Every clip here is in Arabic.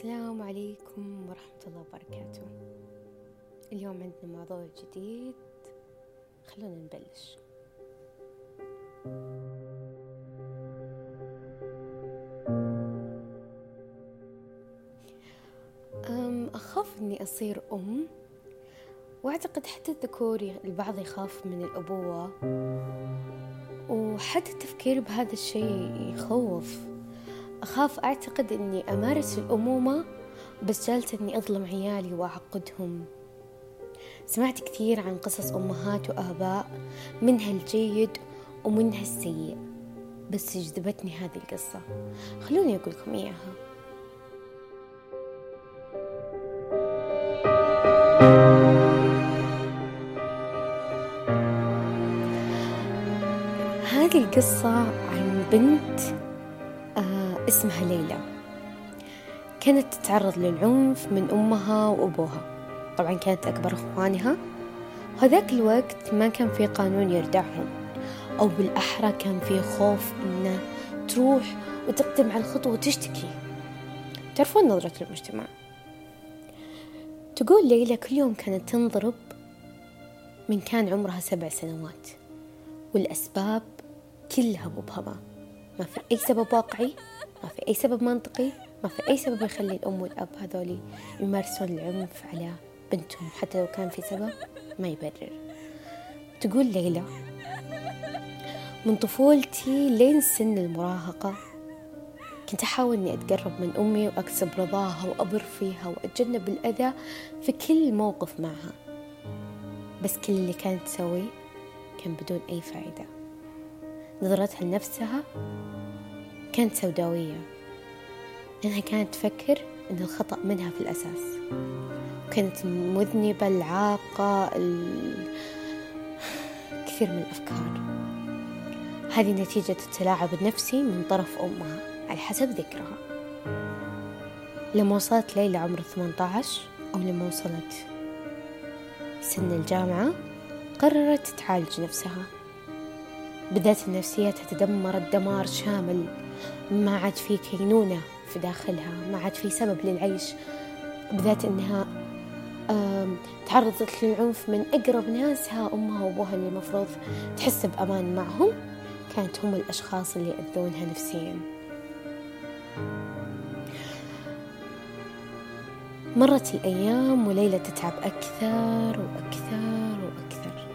السلام عليكم ورحمة الله وبركاته. اليوم عندنا موضوع جديد. خلونا نبلش. أخاف أني أصير أم وأعتقد حتى الذكور البعض يخاف من الأبوة وحتى التفكير بهذا الشيء يخوف. أخاف أعتقد أني أمارس الأمومة بس جالسة أني أظلم عيالي وأعقدهم. سمعت كثير عن قصص أمهات وآباء منها الجيد ومنها السيء بس جذبتني هذه القصة. خلوني أقول لكم إياها. هذه القصة عن بنت اسمها ليلى. كانت تتعرض للعنف من أمها وأبوها. طبعا كانت أكبر أخوانها. وهذاك الوقت ما كان في قانون يردعهم أو بالأحرى كان في خوف إنه تروح وتقدم على الخطوة وتشتكي. تعرفون نظرة المجتمع؟ تقول ليلى كل يوم كانت تنضرب من كان عمرها سبع سنوات والأسباب كلها مبهمة ما في أي سبب واقعي. ما في أي سبب منطقي ما في أي سبب يخلي الأم والأب هذولي يمارسون العنف على بنتهم حتى لو كان في سبب ما يبرر. تقول ليلى من طفولتي لين سن المراهقة كنت أحاول إني أتقرب من أمي وأكسب رضاها وأبر فيها وأتجنب الأذى في كل موقف معها. بس كل اللي كانت تسويه كان بدون أي فائدة. نظرتها لنفسها كانت سوداوية. لأنها كانت تفكر أن الخطأ منها في الأساس. وكانت مذنبة العاقة ال... كثير من الأفكار. هذه نتيجة التلاعب النفسي من طرف أمها على حسب ذكرها. لما وصلت ليلى عمر 18 أو لما وصلت سن الجامعة قررت تعالج نفسها. بدأت نفسيتها تدمرت دمار شامل. ما عاد في كينونة في داخلها ما عاد في سبب للعيش بدأت أنها تعرضت للعنف من أقرب ناسها أمها وأبوها اللي المفروض تحس بأمان معهم كانت هم الأشخاص اللي يأذونها نفسيا. مرت الأيام وليلى تتعب أكثر وأكثر وأكثر.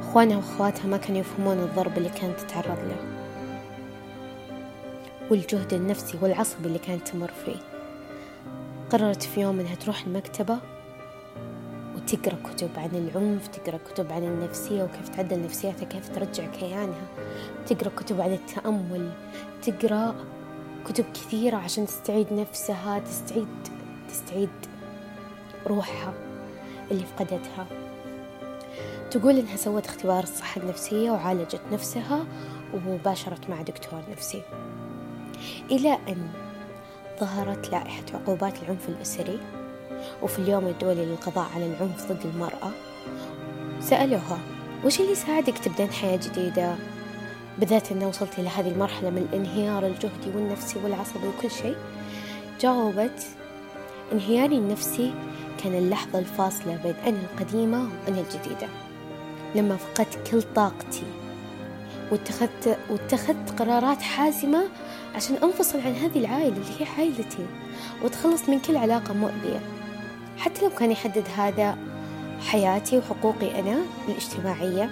أخوانها وأخواتها ما كانوا يفهمون الضرب اللي كانت تتعرض له. والجهد النفسي والعصبي اللي كانت تمر فيه. قررت في يوم أنها تروح المكتبة وتقرأ كتب عن العنف تقرأ كتب عن النفسية وكيف تعدل نفسيتها كيف ترجع كيانها. تقرأ كتب عن التأمل تقرأ كتب كثيرة عشان تستعيد نفسها تستعيد تستعيد روحها اللي فقدتها. تقول إنها سوت اختبار الصحة النفسية وعالجت نفسها وباشرت مع دكتور نفسي. إلى أن ظهرت لائحة عقوبات العنف الأسري وفي اليوم الدولي للقضاء على العنف ضد المرأة سألوها وش اللي يساعدك تبدين حياة جديدة؟ بالذات أنه وصلتي إلى هذه المرحلة من الانهيار الجهدي والنفسي والعصبي وكل شيء؟ جاوبت انهياري النفسي كان اللحظة الفاصلة بين أنا القديمة وأنا الجديدة. لما فقدت كل طاقتي واتخذت واتخذت قرارات حاسمة عشان أنفصل عن هذه العائلة اللي هي عائلتي وأتخلص من كل علاقة مؤذية. حتى لو كان يحدد هذا حياتي وحقوقي أنا الاجتماعية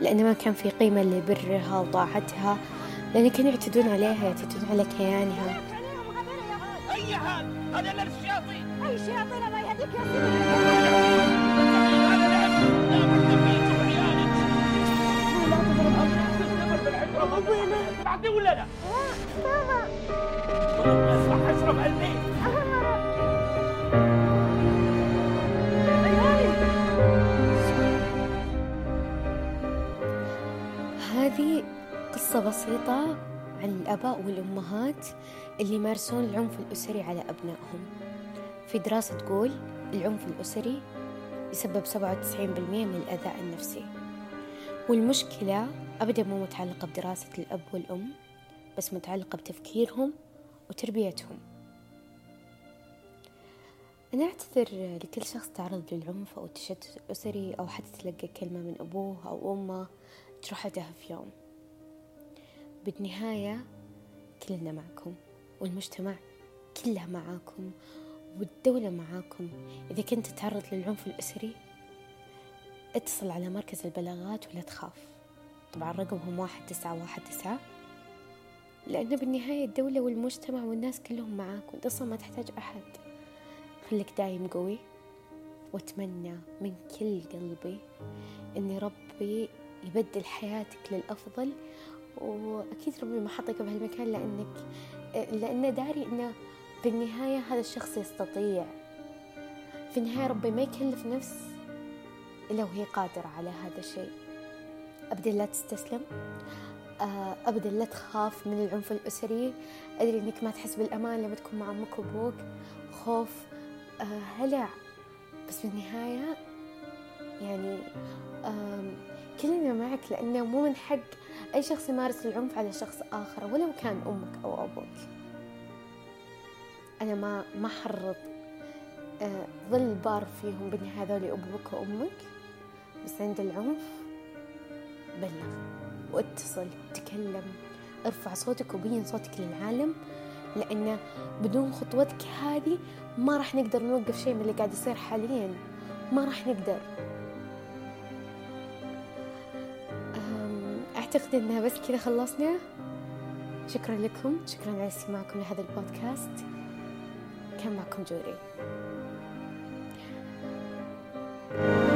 لأن ما كان في قيمة لبرها وطاعتها لأن كانوا يعتدون عليها يعتدون على كيانها. أي هذا هذا لبس شياطين أي شياطين الله يهديك يا قصة بسيطة عن الآباء والأمهات اللي يمارسون العنف الأسري على أبنائهم. في دراسة تقول العنف الأسري يسبب 97% من الأذى النفسي. والمشكلة أبدا مو متعلقة بدراسة الأب والأم بس متعلقة بتفكيرهم وتربيتهم. أنا أعتذر لكل شخص تعرض للعنف أو التشتت الأسري أو حتى تلقى كلمة من أبوه أو أمه تروح في يوم. بالنهاية كلنا معكم والمجتمع كله معاكم والدولة معاكم. إذا كنت تتعرض للعنف الأسري اتصل على مركز البلاغات ولا تخاف. طبعا رقمهم واحد تسعة واحد تسعة. لأنه بالنهاية الدولة والمجتمع والناس كلهم معاك وانت أصلا ما تحتاج أحد. خليك دايم قوي. وأتمنى من كل قلبي إن ربي يبدل حياتك للأفضل وأكيد ربي ما حطك بهالمكان لأنك لأنه داري إنه بالنهاية هذا الشخص يستطيع. في النهاية ربي ما يكلف نفس إلا وهي قادرة على هذا الشيء. أبدا لا تستسلم. آه، أبدا لا تخاف من العنف الأسري. أدري إنك ما تحس بالأمان لما تكون مع أمك وأبوك. خوف. آه، هلع. بس بالنهاية يعني كلنا معك لأنه مو من حق أي شخص يمارس العنف على شخص آخر ولو كان أمك أو أبوك. أنا ما ما حرض آه، ظل بار فيهم بالنهاية هذول أبوك وأمك بس عند العنف بلغ. واتصل تكلم ارفع صوتك وبين صوتك للعالم لأن بدون خطوتك هذه ما راح نقدر نوقف شيء من اللي قاعد يصير حاليا. ما راح نقدر. أعتقد أنها بس كذا خلصنا. شكرا لكم. شكرا على استماعكم لهذا البودكاست. كان معكم جوري. thank you